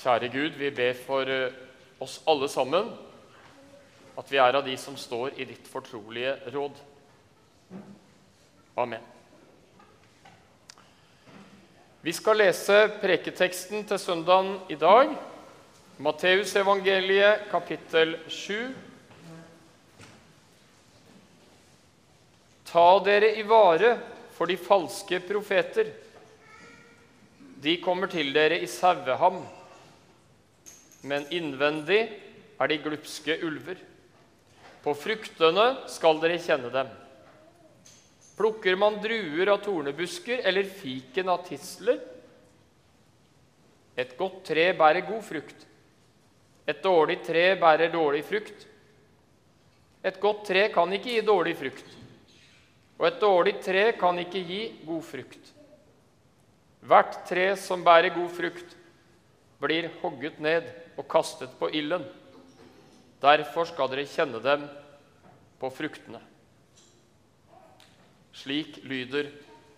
Kjære Gud, vi ber for eh, oss alle sammen at vi er av de som står i ditt fortrolige råd. Amen. Vi skal lese preketeksten til søndagen i dag. Matteusevangeliet kapittel 7. Ta dere i vare for de falske profeter. De kommer til dere i saueham, men innvendig er de glupske ulver. På fruktene skal dere kjenne dem. Plukker man druer av tornebusker eller fiken av tisler? Et godt tre bærer god frukt. Et dårlig tre bærer dårlig frukt. Et godt tre kan ikke gi dårlig frukt, og et dårlig tre kan ikke gi god frukt. Hvert tre som bærer god frukt, blir hogget ned og kastet på ilden. Derfor skal dere kjenne dem på fruktene. Slik lyder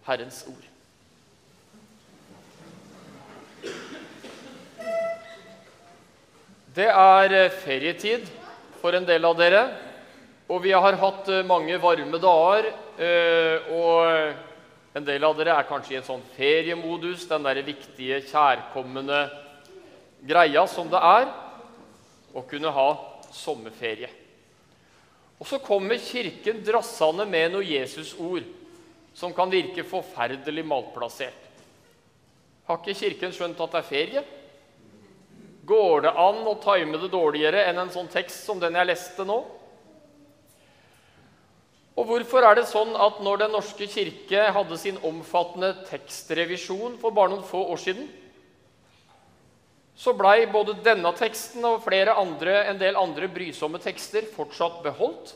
Herrens ord. Det er eh, ferietid for en del av dere, og vi har hatt eh, mange varme dager. eh, Og en del av dere er kanskje i en sånn feriemodus, den der viktige, kjærkomne greia som det er å kunne ha sommerferie. Og så kommer Kirken drassende med noe Jesusord som kan virke forferdelig malplassert. Har ikke Kirken skjønt at det er ferie? Går det an å time det dårligere enn en sånn tekst som den jeg leste nå? Og hvorfor er det sånn at når Den norske kirke hadde sin omfattende tekstrevisjon for bare noen få år siden, så blei både denne teksten og flere andre, en del andre brysomme tekster fortsatt beholdt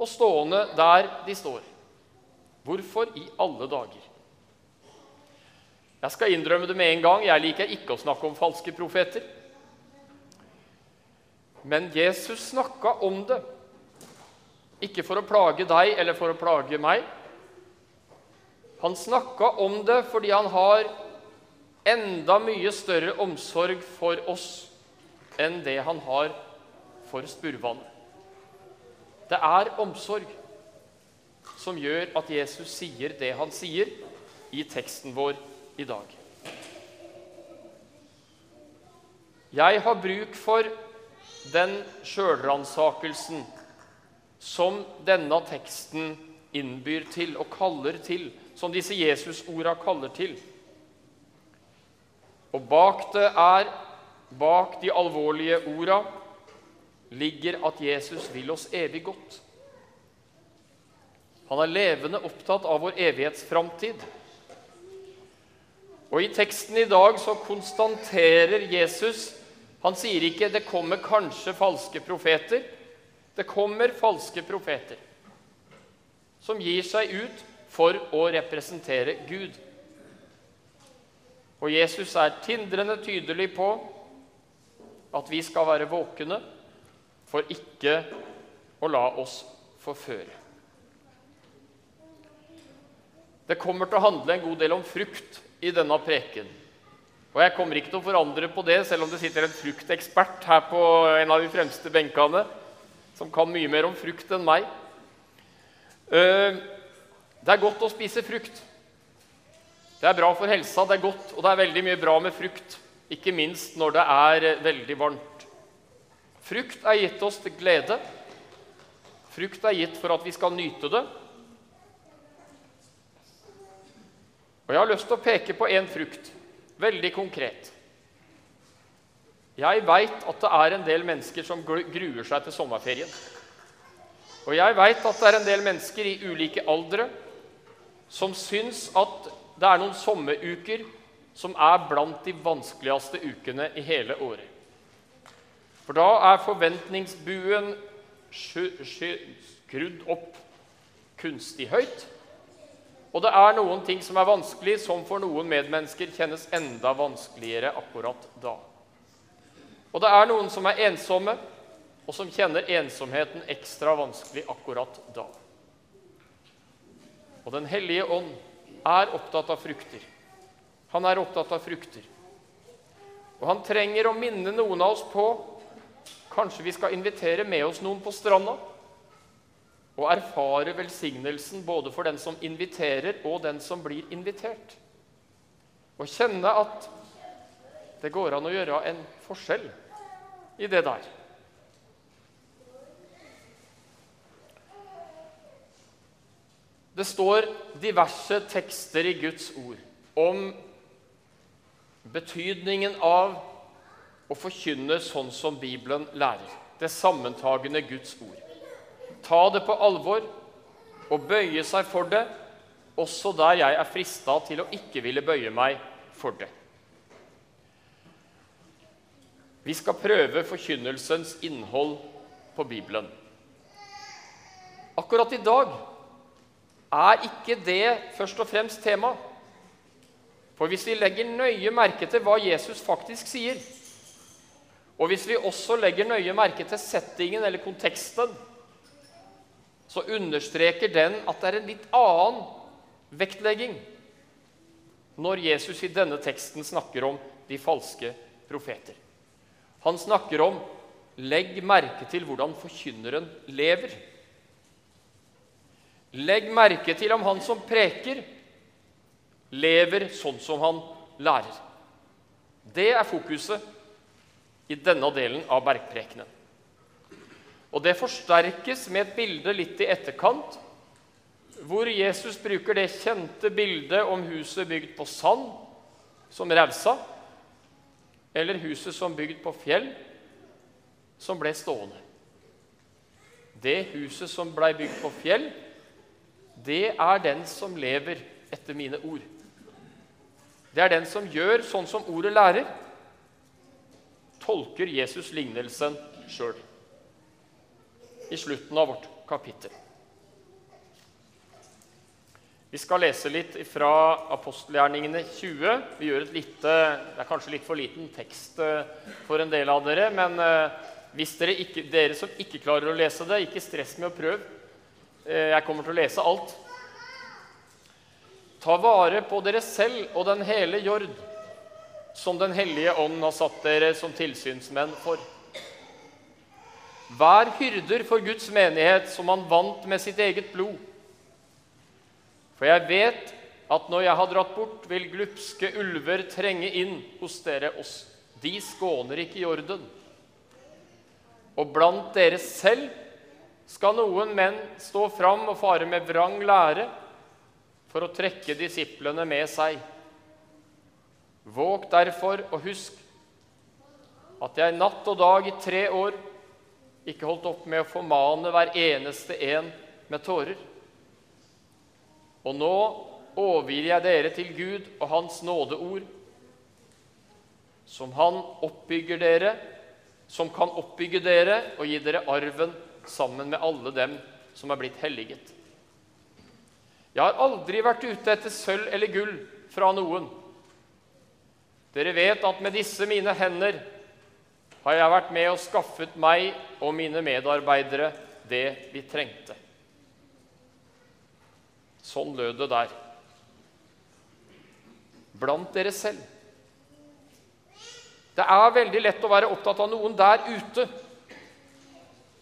og stående der de står. Hvorfor i alle dager? Jeg skal innrømme det med en gang. Jeg liker ikke å snakke om falske profeter. Men Jesus snakka om det. Ikke for å plage deg eller for å plage meg. Han snakka om det fordi han har enda mye større omsorg for oss enn det han har for spurvannet. Det er omsorg som gjør at Jesus sier det han sier i teksten vår i dag. Jeg har bruk for den sjølransakelsen som denne teksten innbyr til og kaller til, som disse Jesus-orda kaller til. Og bak det er, bak de alvorlige orda, ligger at Jesus vil oss evig godt. Han er levende opptatt av vår evighetsframtid. Og I teksten i dag så konstaterer Jesus Han sier ikke 'det kommer kanskje falske profeter'. Det kommer falske profeter som gir seg ut for å representere Gud. Og Jesus er tindrende tydelig på at vi skal være våkne for ikke å la oss forføre. Det kommer til å handle en god del om frukt i denne preken. Og jeg kommer ikke til å forandre på det, selv om det sitter en fruktekspert her på en av de fremste benkene, som kan mye mer om frukt enn meg. Eh, det er godt å spise frukt. Det er bra for helsa, det er godt, og det er veldig mye bra med frukt. Ikke minst når det er eh, veldig varmt. Frukt er gitt oss til glede. Frukt er gitt for at vi skal nyte det. Og Jeg har lyst til å peke på én frukt, veldig konkret. Jeg veit at det er en del mennesker som gruer seg til sommerferien. Og jeg veit at det er en del mennesker i ulike aldre som syns at det er noen sommeruker som er blant de vanskeligste ukene i hele året. For da er forventningsbuen skrudd opp kunstig høyt. Og det er noen ting som er vanskelig, som for noen medmennesker kjennes enda vanskeligere akkurat da. Og det er noen som er ensomme, og som kjenner ensomheten ekstra vanskelig akkurat da. Og Den hellige ånd er opptatt av frukter. Han er opptatt av frukter. Og han trenger å minne noen av oss på Kanskje vi skal invitere med oss noen på stranda? Og erfare velsignelsen både for den som inviterer, og den som blir invitert. Og kjenne at det går an å gjøre en forskjell i det der. Det står diverse tekster i Guds ord om betydningen av å forkynne sånn som Bibelen lærer. Det sammentagende Guds ord. Ta det på alvor og bøye seg for det, også der jeg er frista til å ikke ville bøye meg for det. Vi skal prøve forkynnelsens innhold på Bibelen. Akkurat i dag er ikke det først og fremst tema. For hvis vi legger nøye merke til hva Jesus faktisk sier, og hvis vi også legger nøye merke til settingen eller konteksten, så understreker den at det er en litt annen vektlegging når Jesus i denne teksten snakker om de falske profeter. Han snakker om 'legg merke til hvordan forkynneren lever'. Legg merke til om han som preker, lever sånn som han lærer. Det er fokuset i denne delen av bergprekenen. Og det forsterkes med et bilde litt i etterkant, hvor Jesus bruker det kjente bildet om huset bygd på sand, som rausa, eller huset som bygd på fjell, som ble stående. Det huset som blei bygd på fjell, det er den som lever etter mine ord. Det er den som gjør sånn som ordet lærer, tolker Jesus lignelsen sjøl i slutten av vårt kapittel. Vi skal lese litt fra apostelgjerningene 20. Vi gjør et lite, Det er kanskje litt for liten tekst eh, for en del av dere, men eh, hvis dere, ikke, dere som ikke klarer å lese det, ikke stress med å prøve. Eh, jeg kommer til å lese alt. Ta vare på dere selv og den hele jord, som Den hellige ånd har satt dere som tilsynsmenn for. Vær hyrder for Guds menighet, som han vant med sitt eget blod. For jeg vet at når jeg har dratt bort, vil glupske ulver trenge inn hos dere oss. De skåner ikke jorden. Og blant dere selv skal noen menn stå fram og fare med vrang lære for å trekke disiplene med seg. Våg derfor og husk at jeg natt og dag i tre år ikke holdt opp med å formane hver eneste en med tårer. Og nå overgir jeg dere til Gud og Hans nådeord, som Han oppbygger dere, som kan oppbygge dere og gi dere arven sammen med alle dem som er blitt helliget. Jeg har aldri vært ute etter sølv eller gull fra noen. Dere vet at med disse mine hender har jeg vært med og skaffet meg og mine medarbeidere det vi trengte. Sånn lød det der. Blant dere selv. Det er veldig lett å være opptatt av noen der ute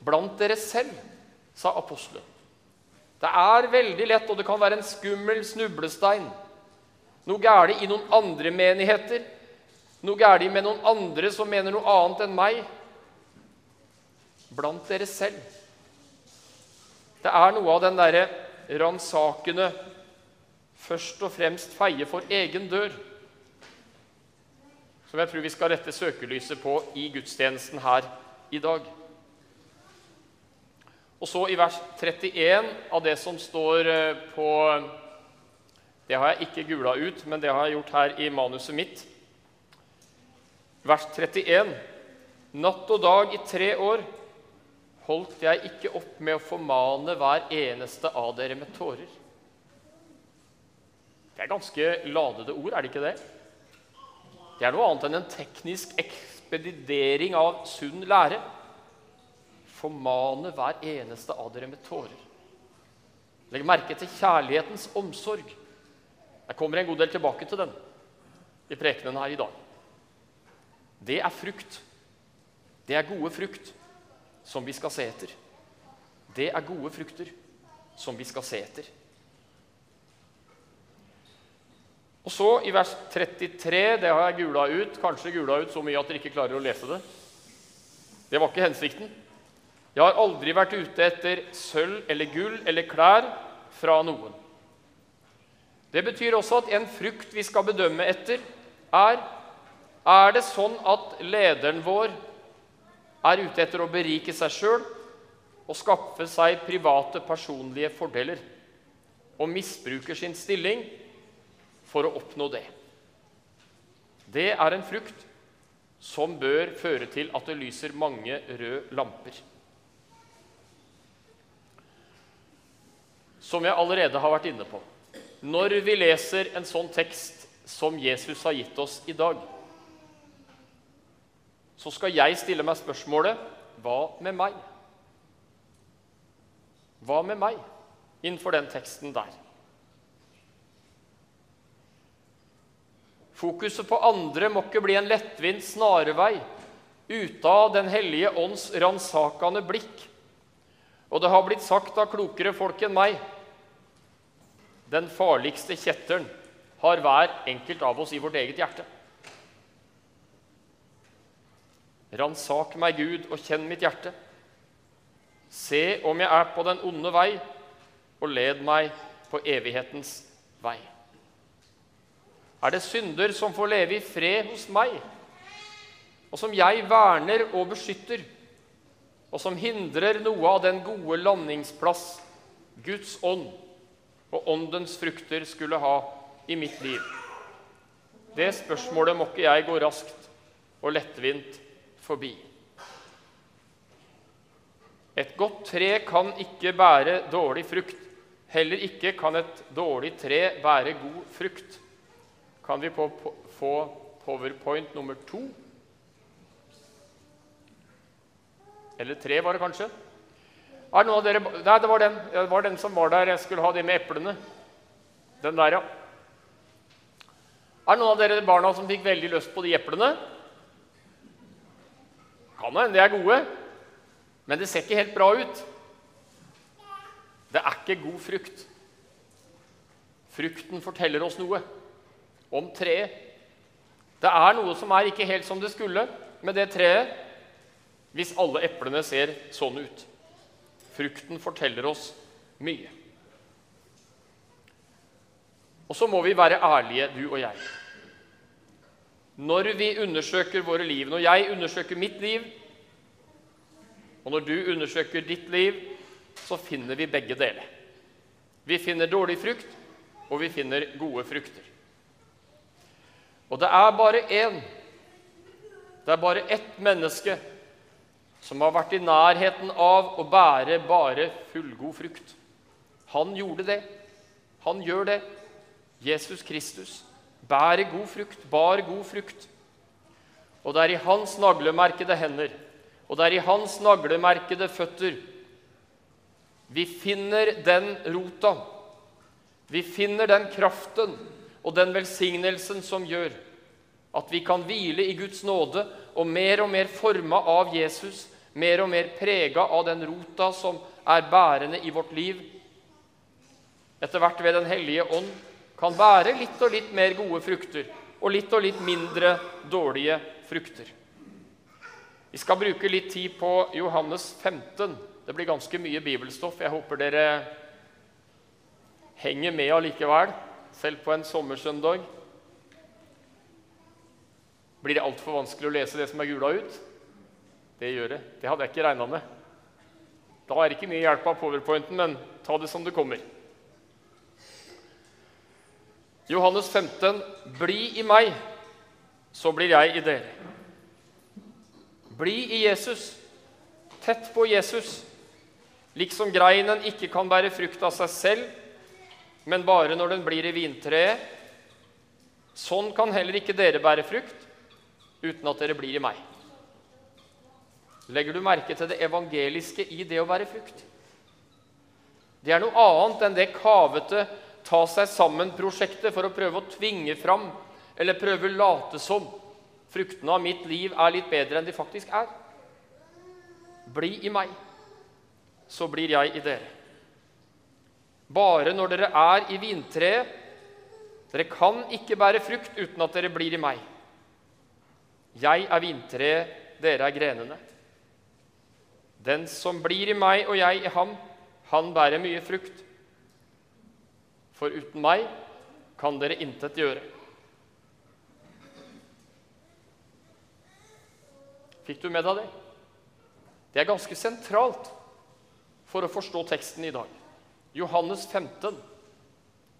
blant dere selv, sa apostelen. Det er veldig lett, og det kan være en skummel snublestein. Noe galt i noen andre menigheter, noe galt med noen andre som mener noe annet enn meg. Blant dere selv. Det er noe av den derre ransakende først og fremst feie for egen dør som jeg tror vi skal rette søkelyset på i gudstjenesten her i dag. Og så i vers 31 av det som står eh, på Det har jeg ikke gula ut, men det har jeg gjort her i manuset mitt. Vers 31. Natt og dag i tre år holdt jeg ikke opp med å formane hver eneste av dere med tårer. Det er ganske ladede ord, er det ikke det? Det er noe annet enn en teknisk ekspedidering av sunn lære formane hver eneste av dere med tårer. Legg merke til kjærlighetens omsorg. Jeg kommer en god del tilbake til den i prekenene her i dag. det er frukt. Det er gode frukt som vi skal se etter. Det er gode frukter som vi skal se etter. Og så i vers 33, det har jeg gula ut, kanskje gula ut så mye at dere ikke klarer å lese det. Det var ikke hensikten. Jeg har aldri vært ute etter sølv eller gull eller klær fra noen. Det betyr også at en frukt vi skal bedømme etter, er er det sånn at lederen vår er ute etter å berike seg sjøl og skaffe seg private, personlige fordeler og misbruker sin stilling for å oppnå det? Det er en frukt som bør føre til at det lyser mange røde lamper. Som jeg allerede har vært inne på. Når vi leser en sånn tekst som Jesus har gitt oss i dag, så skal jeg stille meg spørsmålet hva med meg? Hva med meg innenfor den teksten der? Fokuset på andre må ikke bli en lettvint snarvei ute av Den hellige ånds ransakende blikk. Og det har blitt sagt av klokere folk enn meg den farligste kjetteren har hver enkelt av oss i vårt eget hjerte. Ransak meg, Gud, og kjenn mitt hjerte. Se om jeg er på den onde vei, og led meg på evighetens vei. Er det synder som får leve i fred hos meg, og som jeg verner og beskytter, og som hindrer noe av den gode landingsplass Guds ånd og åndens frukter skulle ha i mitt liv? Det spørsmålet må ikke jeg gå raskt og lettvint forbi. Et godt tre kan ikke bære dårlig frukt. Heller ikke kan et dårlig tre bære god frukt. Kan vi få powerpoint nummer to? Eller tre, var det kanskje? Er noen av dere, nei, det var, den, det var den som var der. Jeg skulle ha de med eplene. Den der, ja. Er noen av dere barna som fikk veldig lyst på de eplene? Kan hende de er gode, men det ser ikke helt bra ut. Det er ikke god frukt. Frukten forteller oss noe om treet. Det er noe som er ikke helt som det skulle med det treet, hvis alle eplene ser sånn ut. Frukten forteller oss mye. Og så må vi være ærlige, du og jeg. Når vi undersøker våre liv, når jeg undersøker mitt liv, og når du undersøker ditt liv, så finner vi begge deler. Vi finner dårlig frukt, og vi finner gode frukter. Og det er bare én, det er bare ett menneske som har vært i nærheten av å bære bare fullgod frukt. Han gjorde det. Han gjør det. Jesus Kristus bærer god frukt, bar god frukt. Og det er i hans naglemerkede hender og det er i hans naglemerkede føtter vi finner den rota. Vi finner den kraften og den velsignelsen som gjør at vi kan hvile i Guds nåde og mer og mer forma av Jesus, mer og mer prega av den rota som er bærende i vårt liv, etter hvert ved Den hellige ånd, kan bære litt og litt mer gode frukter og litt og litt mindre dårlige frukter. Vi skal bruke litt tid på Johannes 15. Det blir ganske mye bibelstoff. Jeg håper dere henger med allikevel, selv på en sommersøndag. Blir det altfor vanskelig å lese det som er gula ut? Det gjør det. Det hadde jeg ikke regna med. Da er det ikke mye hjelp av powerpointen, men ta det som det kommer. Johannes 15.: Bli i meg, så blir jeg i dere. Bli i Jesus, tett på Jesus, liksom greinen ikke kan bære frukt av seg selv, men bare når den blir i vintreet. Sånn kan heller ikke dere bære frukt uten at dere blir i meg. Legger du merke til det evangeliske i det å være frukt? Det er noe annet enn det kavete ta seg sammen-prosjektet for å prøve å tvinge fram eller prøve å late som fruktene av mitt liv er litt bedre enn de faktisk er. Bli i meg, så blir jeg i dere. Bare når dere er i vintreet Dere kan ikke bære frukt uten at dere blir i meg. Jeg er vintreet, dere er grenene. Den som blir i meg og jeg i ham, han bærer mye frukt. For uten meg kan dere intet gjøre. Fikk du med deg det? Det er ganske sentralt for å forstå teksten i dag. Johannes 15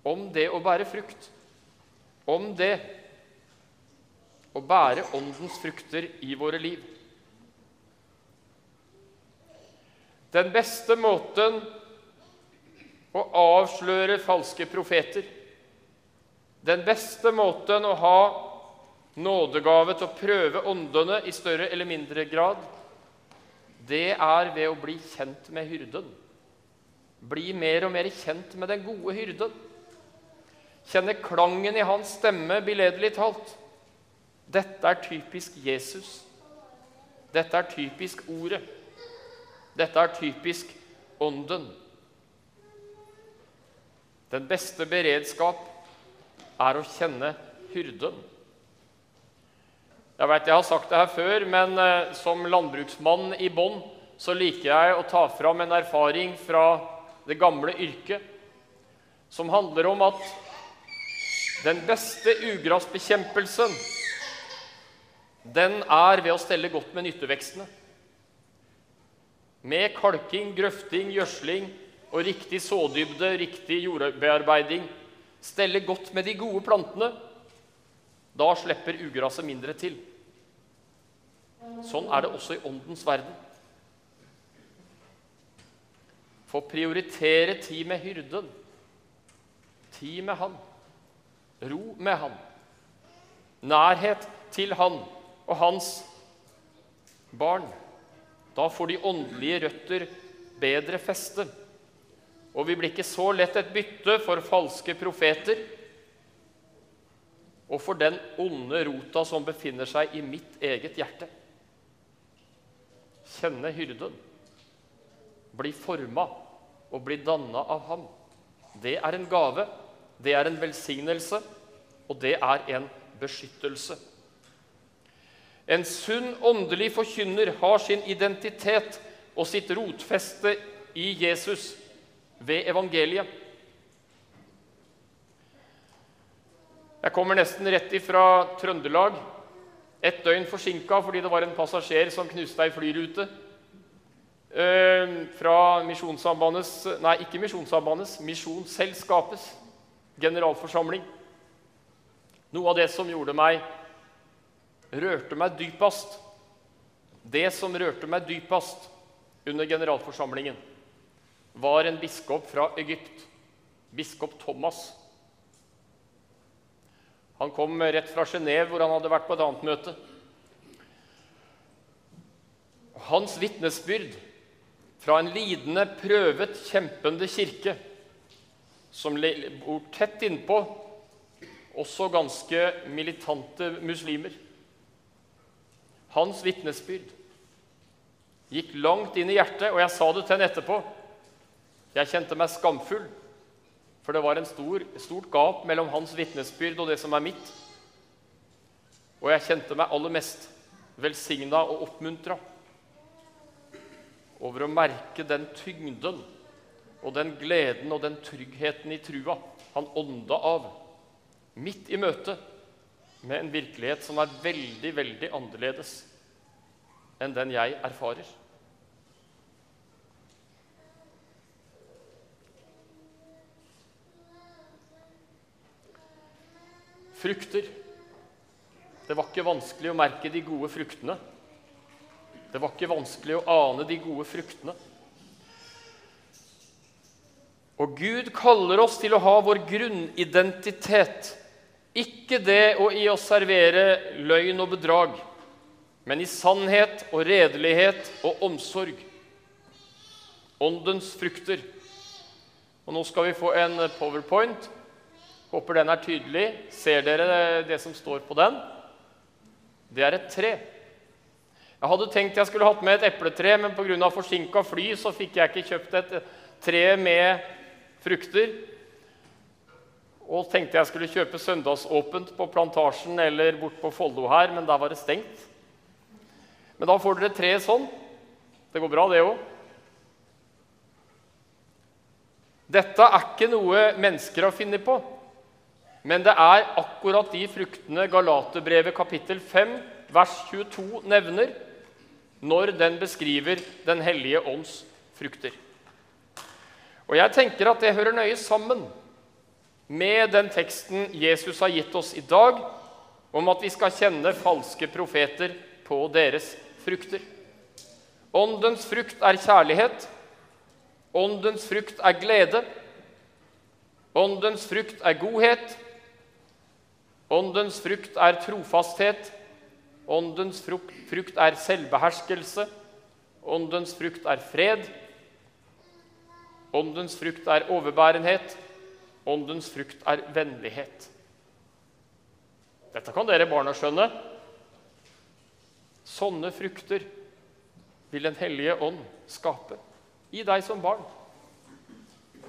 om det å bære frukt. Om det å bære åndens frukter i våre liv. Den beste måten å avsløre falske profeter Den beste måten å ha nådegave til å prøve åndene i større eller mindre grad, det er ved å bli kjent med hyrden. Bli mer og mer kjent med den gode hyrden. Kjenne klangen i hans stemme, billedlig talt. Dette er typisk Jesus. Dette er typisk Ordet. Dette er typisk Ånden. Den beste beredskap er å kjenne hyrden. Jeg vet jeg har sagt det her før, men eh, som landbruksmann i bånn så liker jeg å ta fram en erfaring fra det gamle yrket som handler om at den beste ugrasbekjempelsen den er ved å stelle godt med nyttevekstene. Med kalking, grøfting, gjødsling og riktig sådybde, riktig jordbearbeiding. Stelle godt med de gode plantene. Da slipper ugraset mindre til. Sånn er det også i åndens verden. Få prioritere tid med hyrden, tid med han, ro med han, nærhet til han og hans barn. Da får de åndelige røtter bedre feste. Og vi blir ikke så lett et bytte for falske profeter og for den onde rota som befinner seg i mitt eget hjerte kjenne hyrden, bli forma og bli danna av ham. Det er en gave, det er en velsignelse, og det er en beskyttelse. En sunn åndelig forkynner har sin identitet og sitt rotfeste i Jesus ved evangeliet. Jeg kommer nesten rett ifra Trøndelag ett døgn forsinka fordi det var en passasjer som knuste ei flyrute. Eh, fra Misjonssambandets Nei, ikke Misjonssambandets, Misjonsselskapets generalforsamling. Noe av det som gjorde meg rørte meg dypest, det som rørte meg dypest under generalforsamlingen, var en biskop fra Egypt, biskop Thomas. Han kom rett fra Genéve, hvor han hadde vært på et annet møte. Hans vitnesbyrd fra en lidende, prøvet, kjempende kirke som bor tett innpå også ganske militante muslimer. Hans vitnesbyrd gikk langt inn i hjertet, og jeg sa det til henne etterpå. Jeg kjente meg skamfull for det var en stor, stort gap mellom hans vitnesbyrd og det som er mitt. Og jeg kjente meg aller mest velsigna og oppmuntra over å merke den tyngden og den gleden og den tryggheten i trua han ånda av midt i møtet med en virkelighet som er veldig, veldig annerledes enn den jeg erfarer. Frukter. Det var ikke vanskelig å merke de gode fruktene. Det var ikke vanskelig å ane de gode fruktene. Og Gud kaller oss til å ha vår grunnidentitet. Ikke det å i oss servere løgn og bedrag, men i sannhet og redelighet og omsorg. Åndens frukter. Og Nå skal vi få en powerpoint Håper den er tydelig. Ser dere det som står på den? det er et tre. Jeg hadde tenkt jeg skulle hatt med et epletre, men pga. forsinka fly så fikk jeg ikke kjøpt et tre med frukter. Og tenkte jeg skulle kjøpe søndagsåpent på Plantasjen eller bort på Follo her, men der var det stengt. Men da får dere tre sånn. Det går bra, det òg. Dette er ikke noe mennesker har funnet på, men det er akkurat de fruktene Galaterbrevet kapittel 5 vers 22 nevner når den beskriver Den hellige ånds frukter. Og jeg tenker at det hører nøye sammen med den teksten Jesus har gitt oss i dag, om at vi skal kjenne falske profeter på deres frukter. Åndens frukt er kjærlighet. Åndens frukt er glede. Åndens frukt er godhet. Åndens frukt er trofasthet. Åndens frukt er selvbeherskelse. Åndens frukt er fred. Åndens frukt er overbærenhet. Åndens frukt er vennlighet. Dette kan dere barna skjønne. Sånne frukter vil Den hellige ånd skape i deg som barn.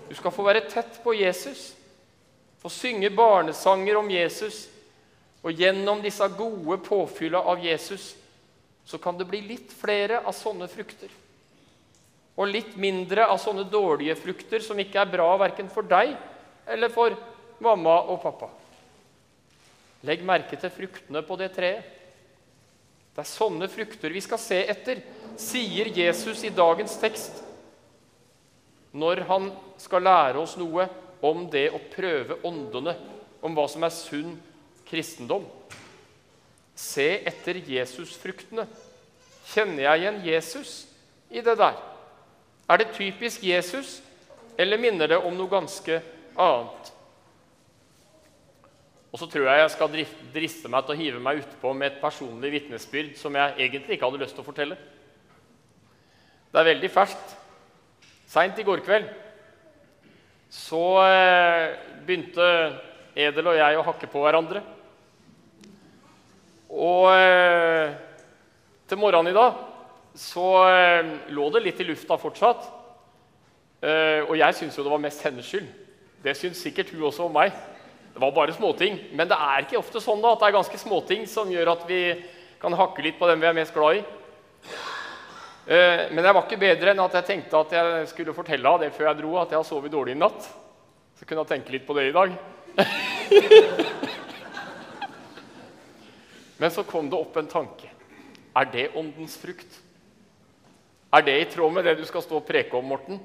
Du skal få være tett på Jesus, få synge barnesanger om Jesus og gjennom disse gode påfylla av Jesus så kan det bli litt flere av sånne frukter. Og litt mindre av sånne dårlige frukter som ikke er bra verken for deg eller for mamma og pappa. Legg merke til fruktene på det treet. Det er sånne frukter vi skal se etter, sier Jesus i dagens tekst når han skal lære oss noe om det å prøve åndene, om hva som er sunn kristendom. Se etter Jesus-fruktene. Kjenner jeg igjen Jesus i det der? Er det typisk Jesus, eller minner det om noe ganske annet? Og så tror jeg jeg skal driste meg til å hive meg utpå med et personlig vitnesbyrd som jeg egentlig ikke hadde lyst til å fortelle. Det er veldig ferskt. Seint i går kveld så eh, begynte Edel og jeg å hakke på hverandre. Og eh, til morgenen i dag så eh, lå det litt i lufta fortsatt. Og jeg syns jo det var mest hennes skyld. Det syns sikkert hun også om meg. Det var bare småting. Men det er ikke ofte sånn da, at det er ganske småting som gjør at vi kan hakke litt på dem vi er mest glad i. Eh, men jeg var ikke bedre enn at jeg tenkte at jeg skulle fortelle henne det før jeg dro, at jeg har sovet dårlig i natt. Så kunne jeg tenke litt på det i dag. Men så kom det opp en tanke. Er det åndens frukt? Er det i tråd med det du skal stå og preke om, Morten?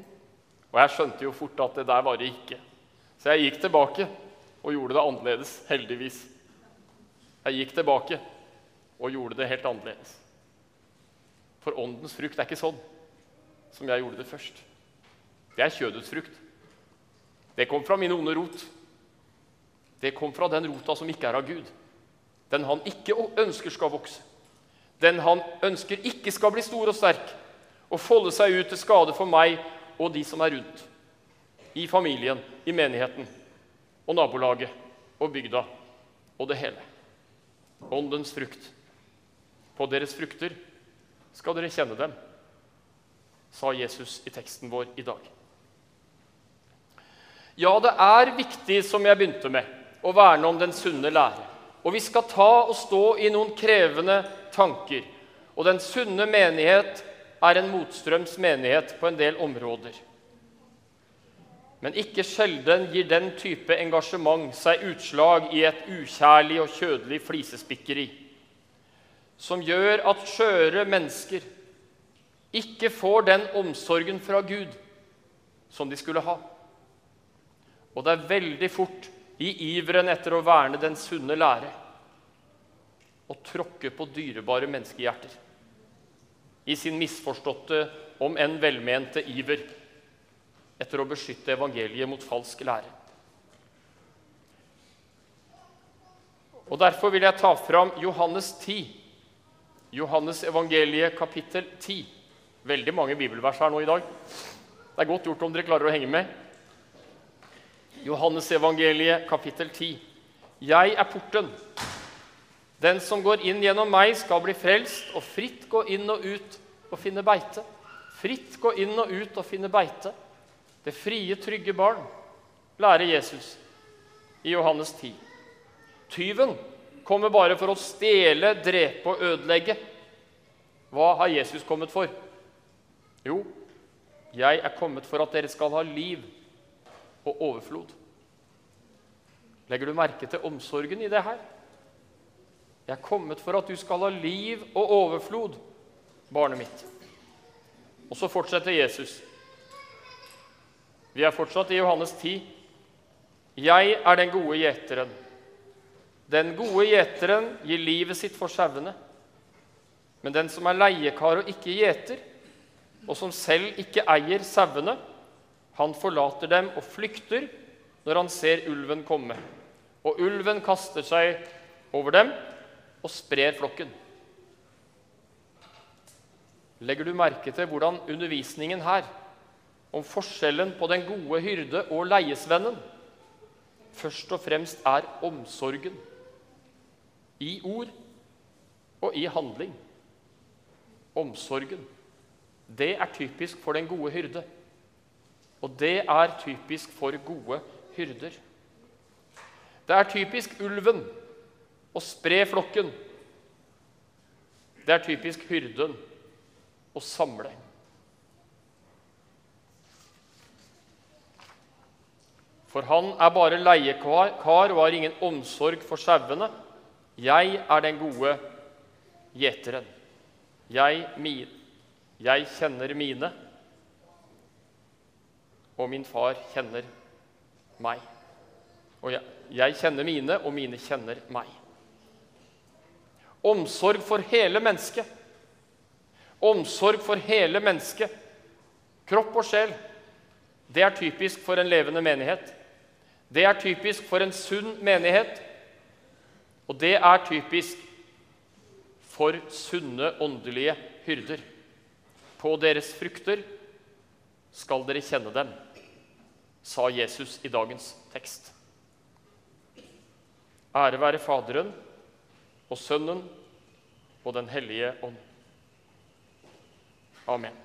Og jeg skjønte jo fort at det der var det ikke. Så jeg gikk tilbake og gjorde det annerledes, heldigvis. Jeg gikk tilbake og gjorde det helt annerledes. For åndens frukt er ikke sånn som jeg gjorde det først. Det er kjødets frukt. Det kom fra min onde rot. Det kom fra den rota som ikke er av Gud den han ikke ønsker skal vokse, den han ønsker ikke skal bli stor og sterk og folde seg ut til skade for meg og de som er rundt, i familien, i menigheten og nabolaget og bygda og det hele. Åndens frukt. På deres frukter skal dere kjenne dem, sa Jesus i teksten vår i dag. Ja, det er viktig, som jeg begynte med, å verne om den sunne lære. Og vi skal ta og stå i noen krevende tanker. Og den sunne menighet er en motstrøms menighet på en del områder. Men ikke sjelden gir den type engasjement seg utslag i et ukjærlig og kjødelig flisespikkeri, som gjør at skjøre mennesker ikke får den omsorgen fra Gud som de skulle ha. Og det er veldig fort i iveren etter å verne den sunne lære og tråkke på dyrebare menneskehjerter i sin misforståtte, om enn velmente iver etter å beskytte evangeliet mot falsk lære. Og Derfor vil jeg ta fram Johannes 10, Johannes evangeliet kapittel 10. Veldig mange bibelvers her nå i dag. Det er godt gjort om dere klarer å henge med. Johannes evangeliet kapittel 10. Jeg er porten. Den som går inn gjennom meg, skal bli frelst, og fritt gå inn og ut og finne beite. Fritt gå inn og ut og finne beite. Det frie, trygge barn, lærer Jesus i Johannes 10. Tyven kommer bare for å stjele, drepe og ødelegge. Hva har Jesus kommet for? Jo, jeg er kommet for at dere skal ha liv og overflod. Legger du merke til omsorgen i det her? Jeg er kommet for at du skal ha liv og overflod, barnet mitt. Og så fortsetter Jesus. Vi er fortsatt i Johannes 10. Jeg er den gode gjeteren. Den gode gjeteren gir livet sitt for sauene. Men den som er leiekar og ikke gjeter, og som selv ikke eier sauene, han forlater dem og flykter når han ser ulven komme. Og ulven kaster seg over dem og sprer flokken. Legger du merke til hvordan undervisningen her om forskjellen på den gode hyrde og leiesvennen først og fremst er omsorgen i ord og i handling? Omsorgen. Det er typisk for den gode hyrde. Og det er typisk for gode hyrder. Det er typisk ulven å spre flokken. Det er typisk hyrden å samle. For han er bare leiekar og har ingen omsorg for sauene. Jeg er den gode gjeteren. Jeg, jeg kjenner mine og min far kjenner meg. Og jeg, jeg kjenner mine, og mine kjenner meg. Omsorg for hele mennesket. Omsorg for hele mennesket. Kropp og sjel. Det er typisk for en levende menighet. Det er typisk for en sunn menighet. Og det er typisk for sunne åndelige hyrder. På deres frukter skal dere kjenne dem, sa Jesus i dagens tekst. Ære være Faderen og Sønnen og Den hellige ånd. Amen.